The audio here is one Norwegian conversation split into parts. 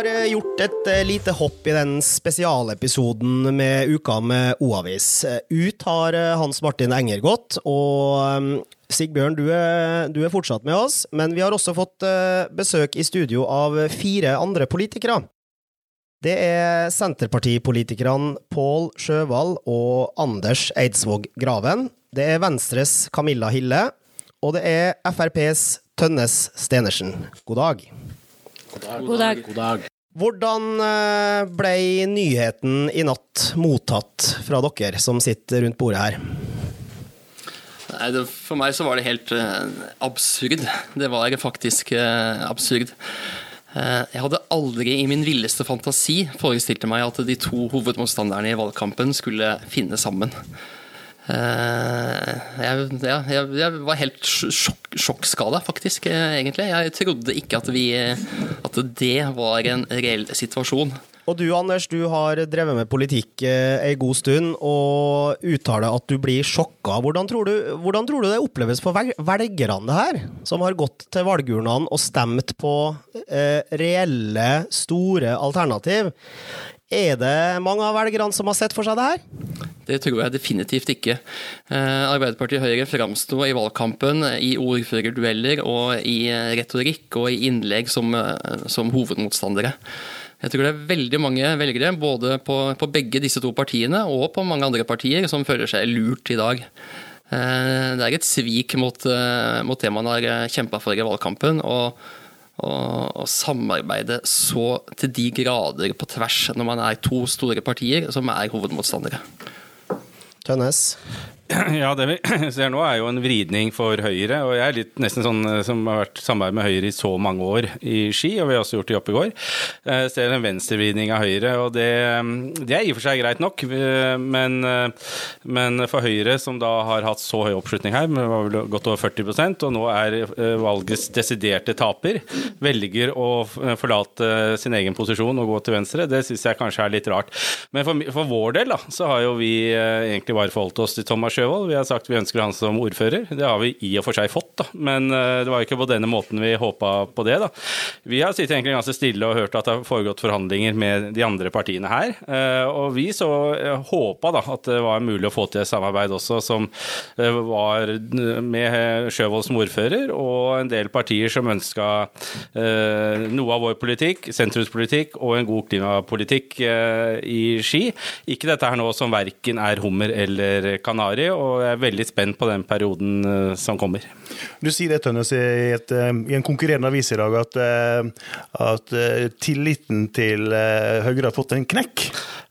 har eh, gjort et eh, lite hopp i den spesialepisoden med Uka med O-avis. Eh, ut har Hans Martin Enger gått, og Sigbjørn, du er, du er, fortsatt med oss, men vi har også fått besøk i studio av fire andre politikere. Det er Senterpartipolitikerne Pål Sjøvald og Anders Eidsvåg Graven. Det er Venstres Camilla Hille, og det er FrPs Tønnes Stenersen. God dag. God dag. God dag. God dag. Hvordan eh, ble nyheten i natt mottatt fra dere som sitter rundt bordet her? Nei, det, for meg så var det helt uh, absurd. Det var faktisk uh, absurd. Uh, jeg hadde aldri i min villeste fantasi forestilt meg at de to hovedmotstanderne i valgkampen skulle finne sammen. Eh, jeg, ja, jeg, jeg, var helt sjokk, sjokkskada, faktisk, eh, egentlig. Jeg trodde ikke at, vi, at det var en reell situasjon. Og du Anders, du har drevet med politikk eh, ei god stund og uttaler at du blir sjokka. Hvordan tror du, hvordan tror du det oppleves for velgerne det her, som har gått til valgurnene og stemt på eh, reelle, store alternativ? Er det mange av velgerne som har sett for seg det her? Det tror jeg definitivt ikke. Eh, Arbeiderpartiet Høyre framsto i valgkampen i ordførerdueller og i retorikk og i innlegg som, eh, som hovedmotstandere. Jeg tror det er veldig mange velgere, både på, på, begge disse to partiene og på mange andre partier, som føler seg lurt i dag. Eh, det er et svik mot, mot det man har kjempa for i valgkampen. og å samarbeide så til de grader på tvers når man er to store partier som er hovedmotstandere. Tønnes? Ja, det vi ser nå er jo en vridning for Høyre. Og jeg er litt nesten sånn eh, som har vært samarbeid med Høyre i så mange år i Ski, og vi har også gjort det i Oppegård. Jeg eh, ser en venstrevridning av Høyre, og det, mm, det, er i og for seg greit nok. Eh, men, men, for Høyre, som da har hatt så høy oppslutning her, med godt over 40% og nå er valgets desiderte taper, velger å forlate sin egen posisjon og gå til venstre, det syns jeg kanskje er litt rart. Men for, for vår del da, så har jo vi egentlig bare forholdt oss til Thomas Sjøvold. Vi har sagt vi ønsker han som ordfører. Det har vi i og for seg fått, da. Men uh, det var ikke på denne måten vi håpa på det, da. Vi har sittet egentlig ganske stille og hørt at det har foregått forhandlinger med de andre partiene her. Uh, og vi så uh, håpa da at det var mulig å få til et samarbeid også som var med Sjøvold som ordfører, og en del partier som ønska noe av vår politikk, sentrumspolitikk og en god klimapolitikk i Ski. Ikke dette her nå som verken er hummer eller kanari og jeg er veldig spent på den perioden eh, som kommer. Du sier det, Tønnes, i, et, eh, i en konkurrerende avis i dag, at, eh, at tilliten til Høyre har fått en knekk?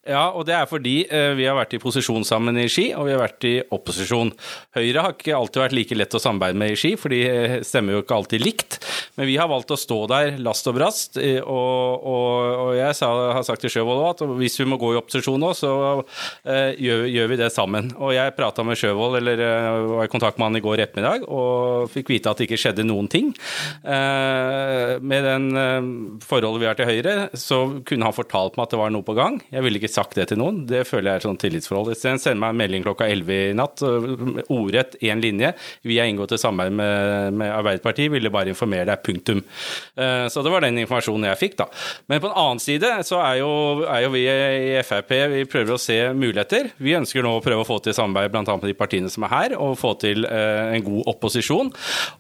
Ja, og det er fordi eh, vi har vært i posisjon sammen i Ski, og vi har vært i opposisjon. Høyre har ikke alltid vært like lett å samarbeide med i Ski, for de eh, stemmer jo ikke alltid likt. Men vi har valgt å stå der last og brast, eh, og, og, og jeg sa, har sagt til Sjøvold at hvis vi må gå i opposisjon nå, så gjør, gjør, vi det sammen. Og jeg prata med Sjøvold, eller var i kontakt med han i går ettermiddag, og fikk vite at det ikke skjedde noen ting. Med den forholdet vi har til Høyre, så kunne han fortalt meg at det var noe på gang. Jeg ville ikke sagt det til noen. Det føler jeg er et sånn tillitsforhold. Isteden sender meg en melding klokka 11 i natt, ordrett én linje. Vi har inngått et samarbeid med, med, Arbeiderpartiet, ville bare informere deg, punktum. Uh, så det var den informasjonen jeg fikk, da. Men på en annen side så er jo, er jo vi i Frp vi prøver å se muligheter. Vi ønsker nå å prøve å få til samarbeid bl.a. med de partiene som er her, og få til uh, en god opposisjon.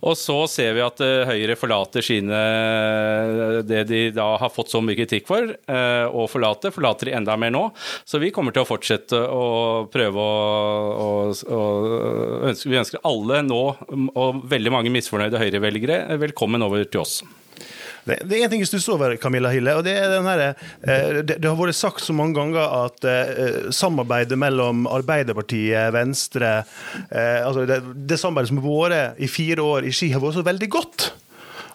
Og så ser vi at uh, Høyre forlater sine det de da har fått så mye kritikk for, å forlate, forlater de enda mer nå. Så vi kommer til å fortsette å prøve å, å, å ønske, Vi ønsker alle nå, og veldig mange misfornøyde Høyre-velgere, velkommen over til oss. Det, er én ting jeg stusser over, Camilla Hille. og Det er den her, eh, det, det, har vært sagt så mange ganger at eh, samarbeidet mellom Arbeiderpartiet, Venstre eh, altså det, det samarbeidet som har vært i fire år i Ski, har vært så veldig godt.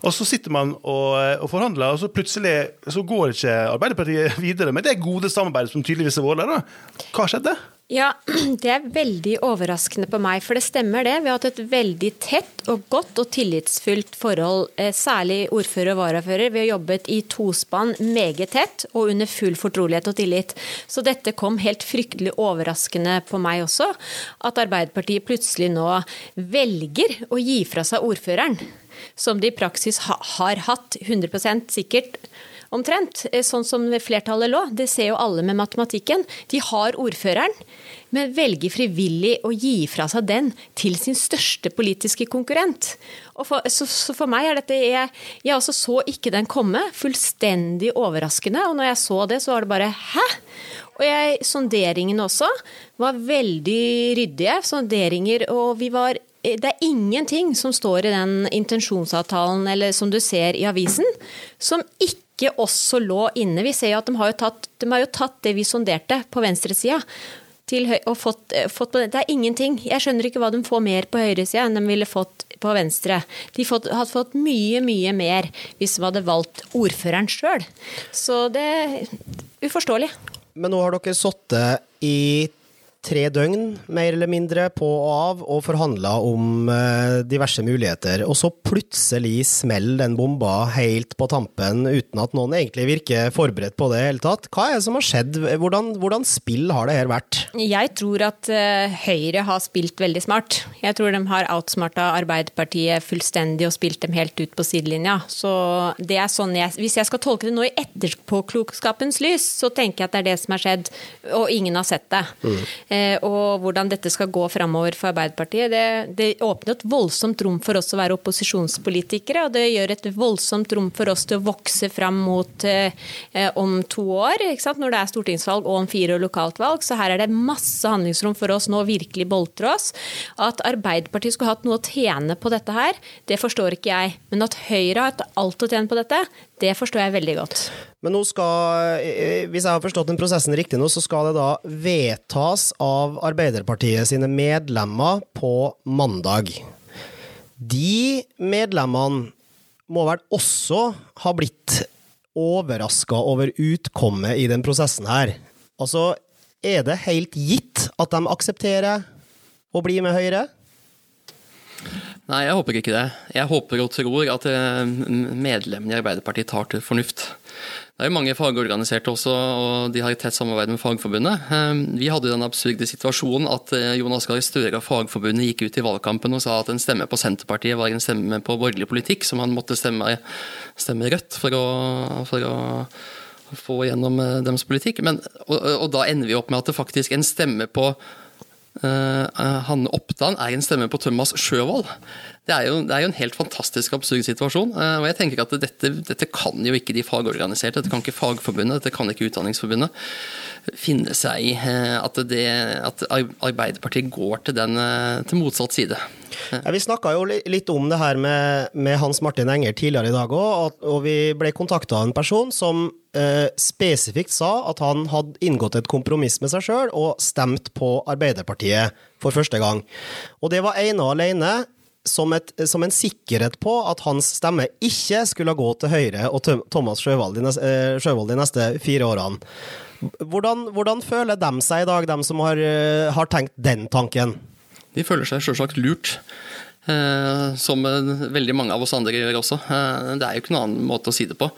Og så sitter man og, og, forhandler, og så plutselig så går ikke Arbeiderpartiet videre med det gode samarbeidet som tydeligvis har vært der. Hva skjedde? Ja, Det er veldig overraskende på meg, for det stemmer det. Vi har hatt et veldig tett og godt og tillitsfullt forhold, eh, særlig ordfører og varafører. Vi har jobbet i tospann meget tett og under full fortrolighet og tillit. Så dette kom helt fryktelig overraskende på meg også, at Arbeiderpartiet plutselig nå velger å gi fra seg ordføreren som de i praksis ha, har hatt 100% sikkert omtrent, eh, sånn som flertallet lå. Det ser jo alle med matematikken. De har ordføreren, men velger frivillig å gi fra seg den til sin største politiske konkurrent. For, så, så, for meg er dette Jeg, jeg også så ikke den komme. Fullstendig overraskende. Og når jeg så det, så var det bare hæ? Og jeg, sonderingene også var veldig ryddige. Sonderinger, og vi var det er ingenting som står i den intensjonsavtalen eller som du ser i avisen, som ikke også lå inne. Vi ser jo at de har jo tatt, de har jo tatt det vi sonderte på venstresida. Og fått, fått på det. det er ingenting. Jeg skjønner ikke hva de får mer på høyresida enn de ville fått på venstre. De fått, hadde fått mye, mye mer hvis de hadde valgt ordføreren sjøl. Så det er uforståelig. Men nå har dere sittet i tre døgn, mer eller mindre, på og av, og forhandla om eh, diverse muligheter. Og så plutselig smeller den bomba helt på tampen, uten at noen egentlig virker forberedt på det i hele tatt. Hva er det som har skjedd? Hvordan, hvordan spill har det her vært? Jeg tror at uh, Høyre har spilt veldig smart. Jeg tror de har outsmarta Arbeiderpartiet fullstendig og spilt dem helt ut på sidelinja. Så det er sånn jeg Hvis jeg skal tolke det nå i etterpåklokskapens lys, så tenker jeg at det er det som har skjedd, og ingen har sett det. Mm. Eh, og hvordan dette skal gå framover for Arbeiderpartiet, det, det, åpner et voldsomt rom for oss å være opposisjonspolitikere. Og det gjør et voldsomt rom for oss til å vokse fram mot eh, eh om to år, når det er stortingsvalg og om fire og lokalt valg. Så her er det masse handlingsrom for oss nå å virkelig boltre oss. At Arbeiderpartiet skulle hatt noe å tjene på dette her, det forstår ikke jeg. Men at Høyre har hatt alt å tjene på dette, det forstår jeg veldig godt. Men nå skal, eh, hvis jeg har forstått den prosessen riktig nå, så skal det da vedtas av Arbeiderpartiet sine medlemmer på mandag. De medlemmene må vel også ha blitt overraska over utkommet i den prosessen her. Altså, er det helt gitt at de aksepterer å bli med Høyre? Nei, jeg håper ikke det. Jeg håper og tror at eh, medlemmene i Arbeiderpartiet tar til fornuft. Det er jo mange fagorganiserte også, og de har et tett samarbeid med Fagforbundet. Eh, vi hadde den absurde situasjonen at eh, Jonas Gahr Støre og Fagforbundet gikk ut i valgkampen og sa at en stemme på Senterpartiet var en stemme på borgerlig politikk, som han måtte stemme, stemme rødt for å, for å få gjennom deres politikk. Men, og, og da ender vi opp med at det faktisk en stemme på Uh, Hanne Oppdan er en stemme på Thomas Sjøvold. Det er, jo, det er jo en helt fantastisk absurd situasjon. Uh, og jeg tenker at dette, dette, kan jo ikke de fagorganiserte, dette kan ikke Fagforbundet, dette kan ikke Utdanningsforbundet finne seg i. At, at Arbeiderpartiet går til, den, til motsatt side. Ja, vi snakka jo litt om det her med, med Hans Martin Enger tidligere i dag òg, og vi ble kontakta av en person som eh, spesifikt sa at han hadde inngått et kompromiss med seg sjøl og stemt på Arbeiderpartiet for første gang. Og det var ene og alene som, et, som, en sikkerhet på at hans stemme ikke skulle gå til Høyre og Thomas Sjøvold de, eh, de neste fire årene. Hvordan, hvordan, føler de seg i dag, de som har, eh, har tenkt den tanken? De føler seg selvsagt lurt. Eh, som veldig mange av oss andre gjør også. Eh, det er jo ikke noen annen måte å si det på.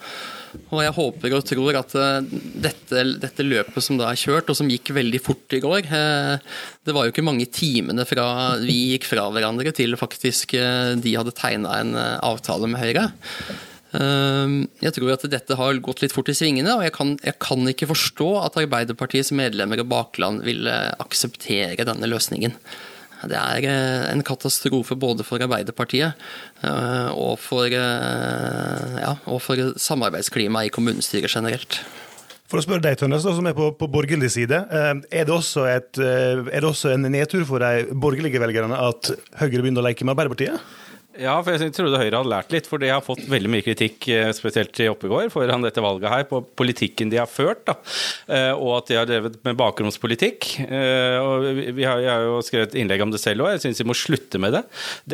Og jeg håper og tror at eh, dette, dette, løpet som da er kjørt, og som gikk veldig fort i går Det var jo ikke mange timene fra vi gikk fra hverandre til faktisk de hadde tegna en avtale med Høyre. Jeg tror at dette har gått litt fort i svingene, og jeg kan, jeg kan ikke forstå at Arbeiderpartiets medlemmer og bakland ville akseptere denne løsningen. Det er eh, en katastrofe både for Arbeiderpartiet eh, og for, eh, ja, og for samarbeidsklimaet i kommunestyret generelt. For å spørre deg, Tønnes, som er på, på borgerlig side. Er det, et, er det, også en nedtur for de borgerlige velgerne at Høyre begynner å leke med Arbeiderpartiet? Ja, for jeg trodde Høyre hadde lært litt, for de har fått veldig mye kritikk, eh, spesielt i Oppegård, foran dette valget her, på politikken de har ført, da. Eh, og at de har drevet med bakromspolitikk. Eh, og vi har, jeg har jo skrevet innlegg om det selv òg, jeg syns vi må slutte med det.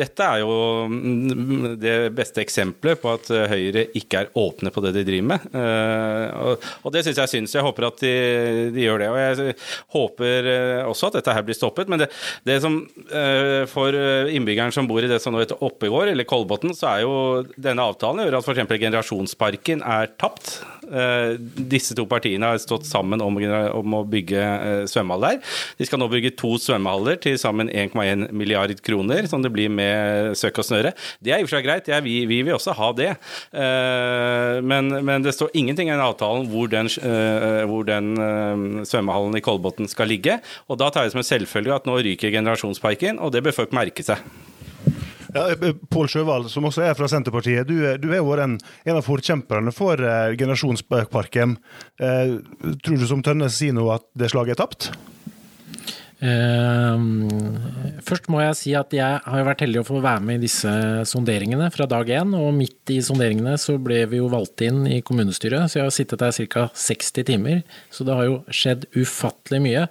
Dette er jo mm, det beste eksempelet på at Høyre ikke er åpne på det de driver med. Og det syns jeg syns. Jeg håper at de, de, gjør det. Og jeg håper også at dette her blir stoppet. Men det, det som for innbyggeren som bor i det som nå heter Oppegård, Ålgård eller Kolbotn, så er jo denne avtalen gjør at f.eks. generasjonsparken er tapt. Eh, disse to partiene har stått sammen om, om å bygge eh, svømmehall der. De skal nå bygge to svømmehaller til sammen 1,1 milliard kroner, som det blir med søk og snøre. Det er i og for seg greit, vi, vi, vil også ha det. Men, men, det står ingenting i den avtalen hvor den, hvor den svømmehallen i Kolbotn skal ligge. Og da tar jeg som en selvfølge at nå ryker generasjonsparken, og det bør folk merke seg. Ja, eh, eh, Pål Sjøvald, som også er fra Senterpartiet, du, du er jo en, en, av forkjemperne for uh, generasjonsparken. Uh, tror du som Tønnes sier nå at det slaget er tapt? Uh, først må jeg si at jeg har vært heldig å få være med i disse sonderingene fra dag én. Og midt i sonderingene så ble vi jo valgt inn i kommunestyret, så jeg har sittet der ca. 60 timer. Så det har jo skjedd ufattelig mye.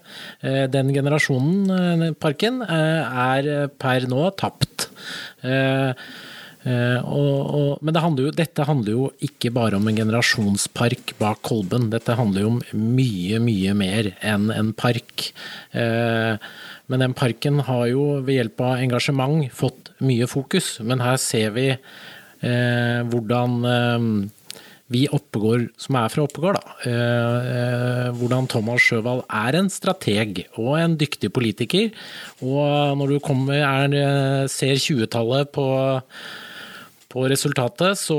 Uh, den generasjonen, uh, parken, er per nå tapt. Uh, og, og, men det handler jo, dette handler jo ikke bare om en generasjonspark bak Kolben. Dette handler jo om mye, mye mer enn en park. Uh, men den parken har jo ved hjelp av engasjement fått mye fokus. Men her ser vi uh, hvordan vi Oppegård, som er fra Oppegård, da, hvordan Thomas Sjøvald er en strateg og en dyktig politiker. Og når du kommer, er, ser 20-tallet på på resultatet, så,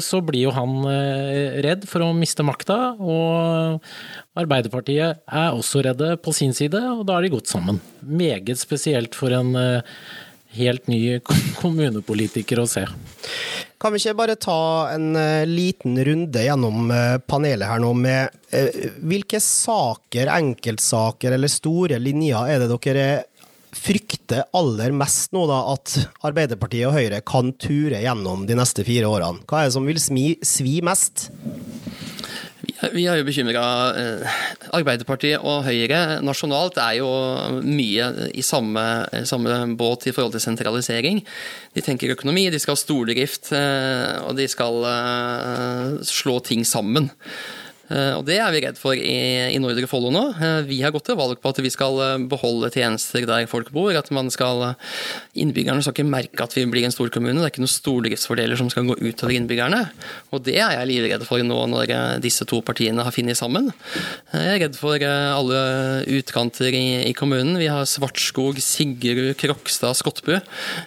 så, blir jo han eh, redd for å miste makta. Og Arbeiderpartiet er også redde på sin side, og da har de gått sammen. Meget spesielt for en eh, helt ny kommunepolitiker å se. Kan vi ikke bare ta en eh, liten runde gjennom panelet her nå med hvilke saker, enkeltsaker eller store linjer er det dere frykter aller mest nå da at Arbeiderpartiet og Høyre kan ture gjennom de neste fire årene? Hva er det som vil svi mest? Vi er jo bekymra. Eh, Arbeiderpartiet og Høyre nasjonalt er jo mye i samme, samme, båt i forhold til sentralisering. De tenker økonomi, de skal ha stordrift, eh, og de skal eh, slå ting sammen. Eh, og Det er vi redd for i, i Nordre Follo nå. Eh, vi har gått til valg på at vi skal eh, beholde tjenester der folk bor. at man skal, Innbyggerne skal ikke merke at vi blir en storkommune. Det er ikke noen stordriftsfordeler som skal gå utover innbyggerne. Og Det er jeg livredd for nå når disse to partiene har funnet sammen. Jeg er redd for alle utkanter i, i kommunen. Vi har Svartskog, Sigrud, Krokstad, Skottbu.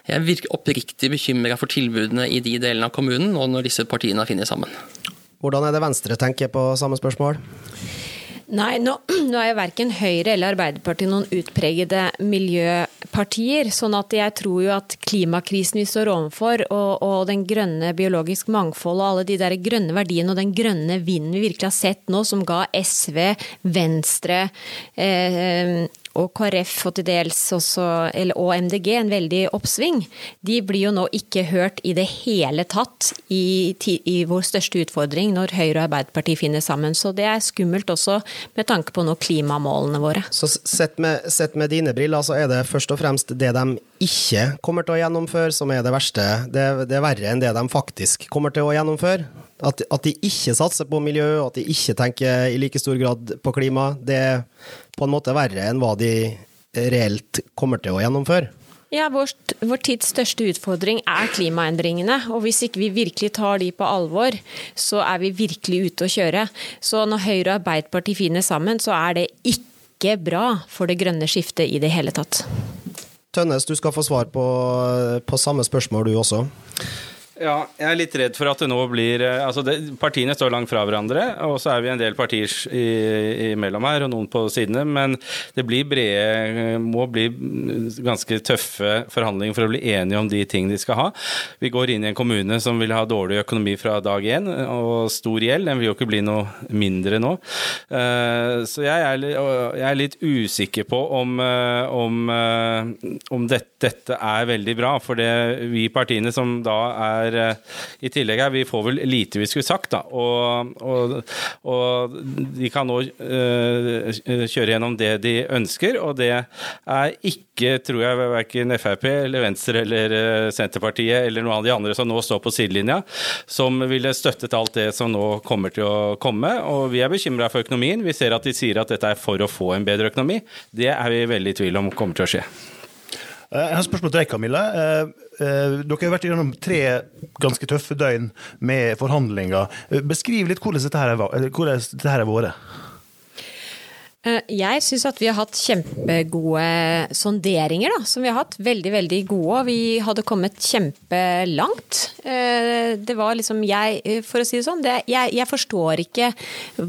Jeg er oppriktig bekymra for tilbudene i de delene av kommunen nå når disse partiene har funnet sammen. Hvordan er det Venstre tenker på samme spørsmål? Nei, nå, nå, er jo verken Høyre eller Arbeiderpartiet noen utpregede miljøpartier. sånn at jeg tror jo at klimakrisen vi står overfor, og, og den grønne biologisk mangfold og alle de der grønne verdiene og den grønne vinden vi virkelig har sett nå, som ga SV, Venstre eh, og KrF og til dels også, eller, og MDG en veldig oppsving, de blir jo nå ikke hørt i det hele tatt i, i vår største utfordring når Høyre og Arbeiderpartiet finner sammen. Så det er skummelt også med tanke på nå klimamålene våre. Så sett med, sett med dine briller, så er det først og fremst det de ikke kommer til å gjennomføre som er det verste. Det, det er verre enn det de faktisk kommer til å gjennomføre. At, at, de ikke satser på miljø, at de ikke tenker i like stor grad på klima, det er på en måte verre enn hva de reelt kommer til å gjennomføre. Ja, vår, vår, tids største utfordring er klimaendringene. Og hvis ikke vi virkelig tar de på alvor, så er vi virkelig ute å kjøre. Så når Høyre og Arbeiderpartiet finner sammen, så er det ikke bra for det grønne skiftet i det hele tatt. Tønnes, du skal få svar på, på samme spørsmål du også. Ja, jeg er litt redd for at det nå blir eh, Altså, det, partiene står langt fra hverandre, og så er vi en del partier imellom her, og noen på sidene. Men det blir brede Må bli ganske tøffe forhandlinger for å bli enige om de ting de skal ha. Vi går inn i en kommune som vil ha dårlig økonomi fra dag én, og stor gjeld. Den vil jo ikke bli noe mindre nå. Eh, så jeg er, litt usikker på om, eh, om, om dette, dette er veldig bra. For det vi partiene som da er eh, I tillegg her, vi får vel lite vi skulle sagt, da. Og, og, og de kan nå uh, kjøre gjennom det de ønsker, og det er ikke, tror jeg, verken Frp eller Venstre eller uh, Senterpartiet eller noen av de andre som nå står på sidelinja, som ville støttet alt det som nå kommer til å komme. Og vi er bekymra for økonomien. Vi ser at de sier at dette er for å få en bedre økonomi. Det er vi veldig i tvil om kommer til å skje. Jeg har et spørsmål til deg, Camilla. Dere har vært gjennom tre ganske tøffe døgn med forhandlinger. Beskriv litt hvordan dette her har vært. Eh, jeg syns at vi har hatt kjempegode sonderinger, da. Som vi har hatt. Veldig, veldig gode. Og vi hadde kommet kjempelangt. Eh, det var liksom jeg, eh, for å si det sånn, det, jeg, jeg, forstår ikke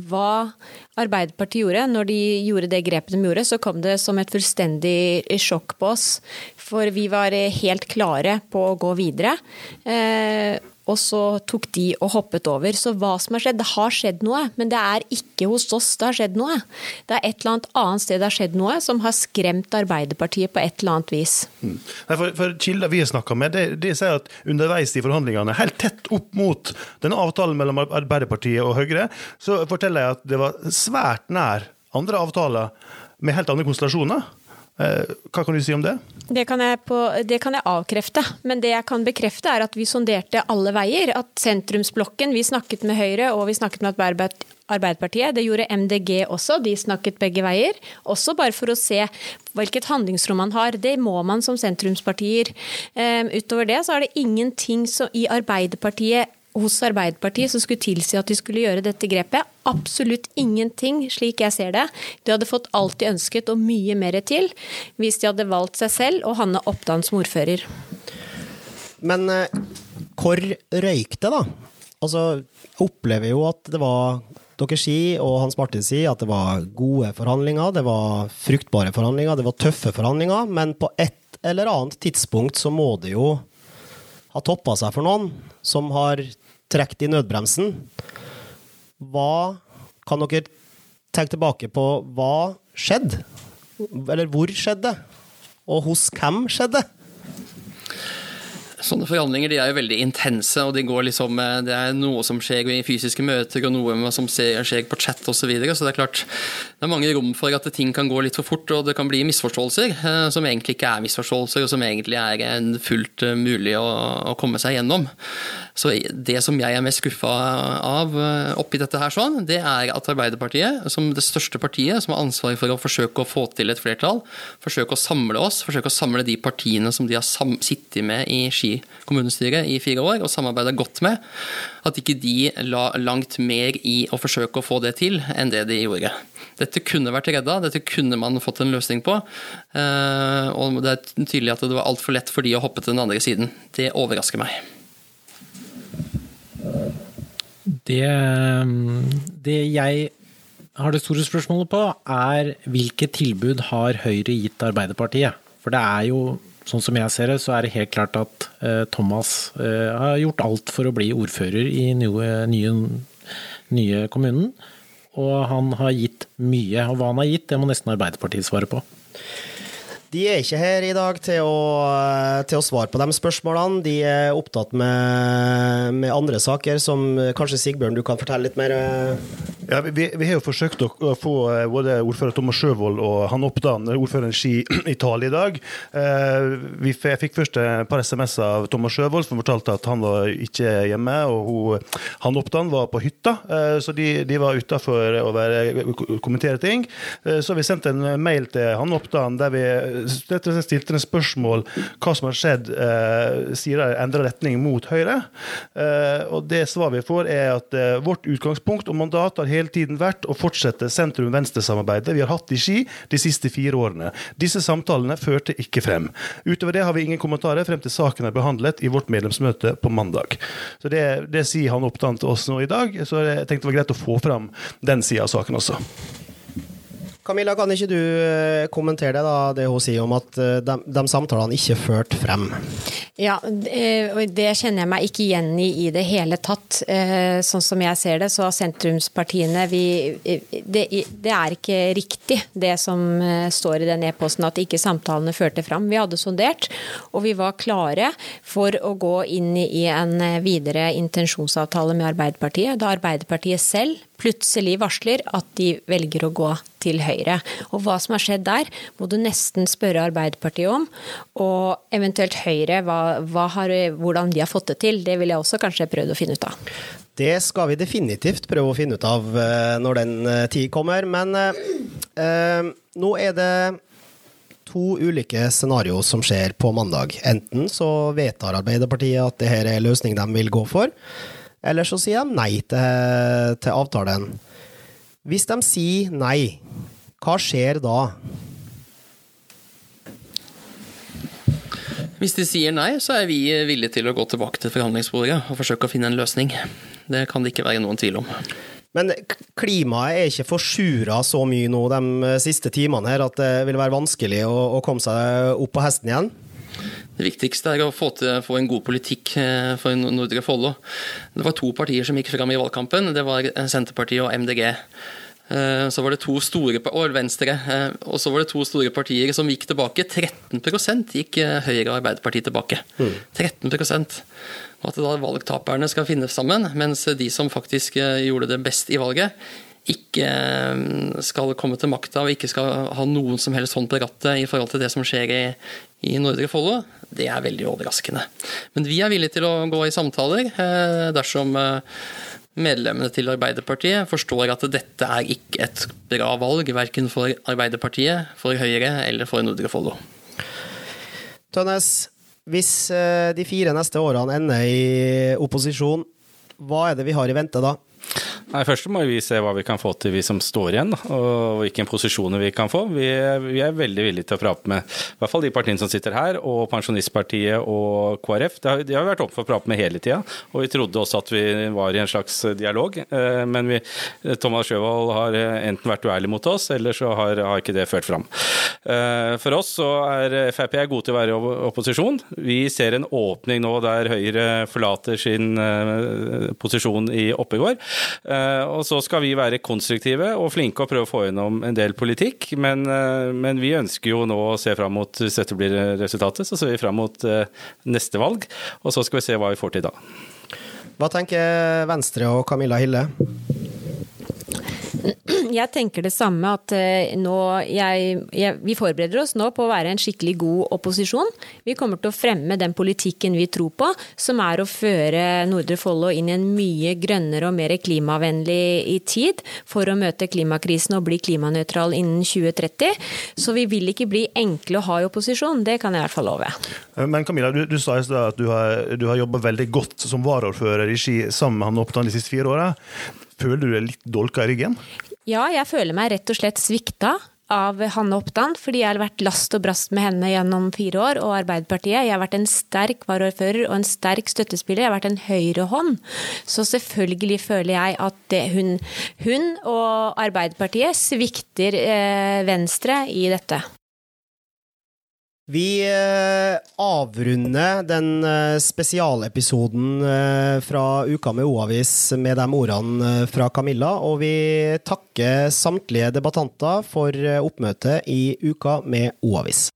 hva Arbeiderpartiet gjorde. Når de gjorde det grepet de gjorde, så kom det som et fullstendig sjokk på oss. For vi var helt klare på å gå videre og så tok de og hoppet over. Så hva som har skjedd? Det har skjedd noe, men det er ikke hos oss det har skjedd noe. Det er et eller annet annet sted det har skjedd noe som har skremt Arbeiderpartiet på et eller annet vis. Mm. For, for Kilder vi har snakka med, det, de sier at underveis i forhandlingene, helt tett opp mot denne avtalen mellom Arbeiderpartiet og Høyre, så forteller jeg at det var svært nær andre avtaler med helt andre konstellasjoner. Eh, hva kan du si om det? Det kan, på, det kan, jeg avkrefte. Men det jeg kan bekrefte, er at vi sonderte alle veier. At sentrumsblokken Vi snakket med Høyre og vi snakket med Arbeiderpartiet. Det gjorde MDG også. De snakket begge veier. Også bare for å se hvilket handlingsrom man har. Det må man som sentrumspartier. Um, utover det så er det ingenting i Arbeiderpartiet hos Arbeiderpartiet som skulle tilsi at de skulle gjøre dette grepet. Absolutt ingenting, slik jeg ser det. De hadde fått alt de ønsket og mye mer til hvis de hadde valgt seg selv og Hanne Oppdan som ordfører. Men eh, hvor røyk det, da? Altså, jeg opplever jo at det var dere sier, og Hans Martin sier, at det var gode forhandlinger, det var fruktbare forhandlinger, det var tøffe forhandlinger, men på et eller annet tidspunkt så må det jo ha toppa seg for noen som har trukket i nødbremsen. Hva kan dere tenke tilbake på hva skjedde? Eller hvor skjedde? Og hos hvem skjedde? Sånne forhandlinger de er jo veldig intense, og de liksom, eh, det er noe som skjer i fysiske møter, og noe som skjer på chat osv. Så, videre. så det er klart det er mange rom for at ting kan gå litt for fort, og det kan bli misforståelser eh, som egentlig ikke er misforståelser, og som egentlig er fullt eh, mulig å, å komme seg gjennom. Så det som jeg er mest skuffa av oppi dette her, sånn, det er at Arbeiderpartiet, som det største partiet, som har ansvaret for å forsøke å få til et flertall, forsøke å samle oss, forsøke å samle de partiene som de har sittet med i Ski kommunestyre i fire år og samarbeida godt med, at ikke de la langt mer i å forsøke å få det til enn det de gjorde. Dette kunne vært redda, dette kunne man fått en løsning på. Eh, og det er tydelig at det var altfor lett for de å hoppe til den andre siden. Det overrasker meg. Det, det jeg har det store spørsmålet på, er hvilke tilbud har Høyre gitt Arbeiderpartiet? For det er jo sånn som jeg ser det, så er det helt klart at eh, Thomas eh, har gjort alt for å bli ordfører i nye, nye, nye kommunen. Og han har gitt mye. Og hva han har gitt, det må nesten Arbeiderpartiet svare på. De er ikke her i dag til å, til å svare på de spørsmålene. De er opptatt med, med, andre saker, som kanskje Sigbjørn, du kan fortelle litt mer? Eh? Ja, vi, vi, har jo forsøkt å, få eh, både ordfører Thomas Sjøvold og han Oppdan, ordføreren Ski, i tale i dag. Eh, vi jeg fikk først et par SMS av Thomas Sjøvold som fortalte at han var ikke hjemme, og hun, han Oppdan var på hytta, så de, de var utafor å kommentere ting. Så vi sendte en mail til han Oppdan der vi rett og slett stilte en spørsmål hva som har skjedd eh, sier de endrer retning mot Høyre. Eh, og det svaret vi får, er at eh, vårt utgangspunkt og mandat har hele tiden vært å fortsette sentrum-venstre-samarbeidet vi har hatt i Ski de siste fire årene. Disse samtalene førte ikke frem. Utover det har vi ingen kommentarer frem til saken er behandlet i vårt medlemsmøte på mandag. Så Det, det sier han opptatt til oss nå i dag, så jeg tenkte det var greit å få fram den sida av saken også. Camilla, kan ikke du eh, kommentere det, da, det hun sier om at eh, de, de samtalene ikke førte frem? Ja, det kjenner jeg meg ikke igjen i i det hele tatt. Eh, sånn som jeg ser det, så har sentrumspartiene vi, det, det, er ikke riktig det som står i den e-posten, at ikke samtalene førte frem. Vi hadde sondert, og vi var klare for å gå inn i en videre intensjonsavtale med Arbeiderpartiet. Da Arbeiderpartiet selv plutselig varsler at de velger å gå til Høyre. Og hva som har skjedd der, må du nesten spørre Arbeiderpartiet om. Og eventuelt Høyre, hva, hva har, hvordan de har fått det til. Det vil jeg også kanskje prøvd å finne ut av. Det skal vi definitivt prøve å finne ut av eh, når den eh, tid kommer. Men eh, eh, nå er det to ulike scenarioer som skjer på mandag. Enten så vedtar Arbeiderpartiet at dette er løsning de vil gå for, eller så sier de nei til, til avtalen. Hvis de sier nei, hva skjer da? Hvis de sier nei, så er vi villige til å gå tilbake til forhandlingsbordet og forsøke å finne en løsning. Det kan det ikke være noen tvil om. Men klimaet er ikke forsura så mye nå de siste timene her at det vil være vanskelig å, å komme seg opp på hesten igjen? Det viktigste er å få, til, få en god politikk eh, for Nordre Follo. Det var to partier som gikk fram i valgkampen. Det var Senterpartiet og MDG. Eh, så var det to store, og Venstre. Eh, og så var det to store partier som gikk tilbake. 13 gikk eh, Høyre og Arbeiderpartiet tilbake. Mm. 13 Og at da valgtaperne skal finne sammen, mens de som faktisk gjorde det best i valget, ikke skal komme til makta og ikke skal ha noen som helst hånd på rattet i forhold til det som skjer i, i Nordre Follo, det er veldig overraskende. Men vi er villige til å gå i samtaler dersom medlemmene til Arbeiderpartiet forstår at dette er ikke et bra valg, verken for Arbeiderpartiet, for Høyre eller for Nordre Follo. Tønnes, hvis eh, de fire neste årene ender i opposisjon, hva er det vi har i vente da? Nei, Først må vi se hva vi kan få til, vi som står igjen, og hvilke posisjoner vi kan få. Vi er, vi er, veldig villige til å prate med i hvert fall de partiene som sitter her, og Pensjonistpartiet og KrF. De har, de har vært oppe for å prate med hele tida, og vi trodde også at vi var i en slags dialog. Eh, men vi, Thomas Sjøvold har enten vært uærlig mot oss, eller så har, har ikke det ført fram. Eh, for oss så er Frp gode til å være i opposisjon. Vi ser en åpning nå der Høyre forlater sin eh, posisjon i Oppegård. Eh, og så skal vi være konstruktive og flinke og prøve å få gjennom en del politikk. Men, eh, men vi ønsker jo nå å se fram mot, hvis dette blir resultatet, så ser vi fram mot eh, neste valg. Og så skal vi se hva vi får til da. Hva tenker Venstre og Camilla Hille? Jeg tenker det samme, at eh, nå jeg, jeg, Vi forbereder oss nå på å være en skikkelig god opposisjon. Vi kommer til å fremme den politikken vi tror på, som er å føre Nordre Follo inn i en mye grønnere og mer klimavennlig tid, for å møte klimakrisen og bli klimanøytral innen 2030. Så vi vil ikke bli enkle å ha i opposisjon, det kan jeg i hvert fall love. Men Camilla, du, du sa i stad at du har, du har jobba veldig godt som varaordfører i Ski sammen med han Oppdan de siste fire åra. Føler du deg litt dolka i ryggen? Ja, jeg føler meg rett og slett svikta av Hanne Oppdan, fordi jeg har vært last og brast med henne gjennom fire år, og Arbeiderpartiet. Jeg har vært en sterk varaordfører og en sterk støttespiller. Jeg har vært en høyrehånd. Så selvfølgelig føler jeg at hun, hun, og Arbeiderpartiet svikter eh, Venstre i dette. Vi eh, avrunder den eh, spesialepisoden eh, fra Uka med O-avis med de ordene fra Camilla, og vi takker samtlige debattanter for oppmøtet i Uka med O-avis.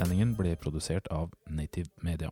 Sendingen ble produsert av Native Media.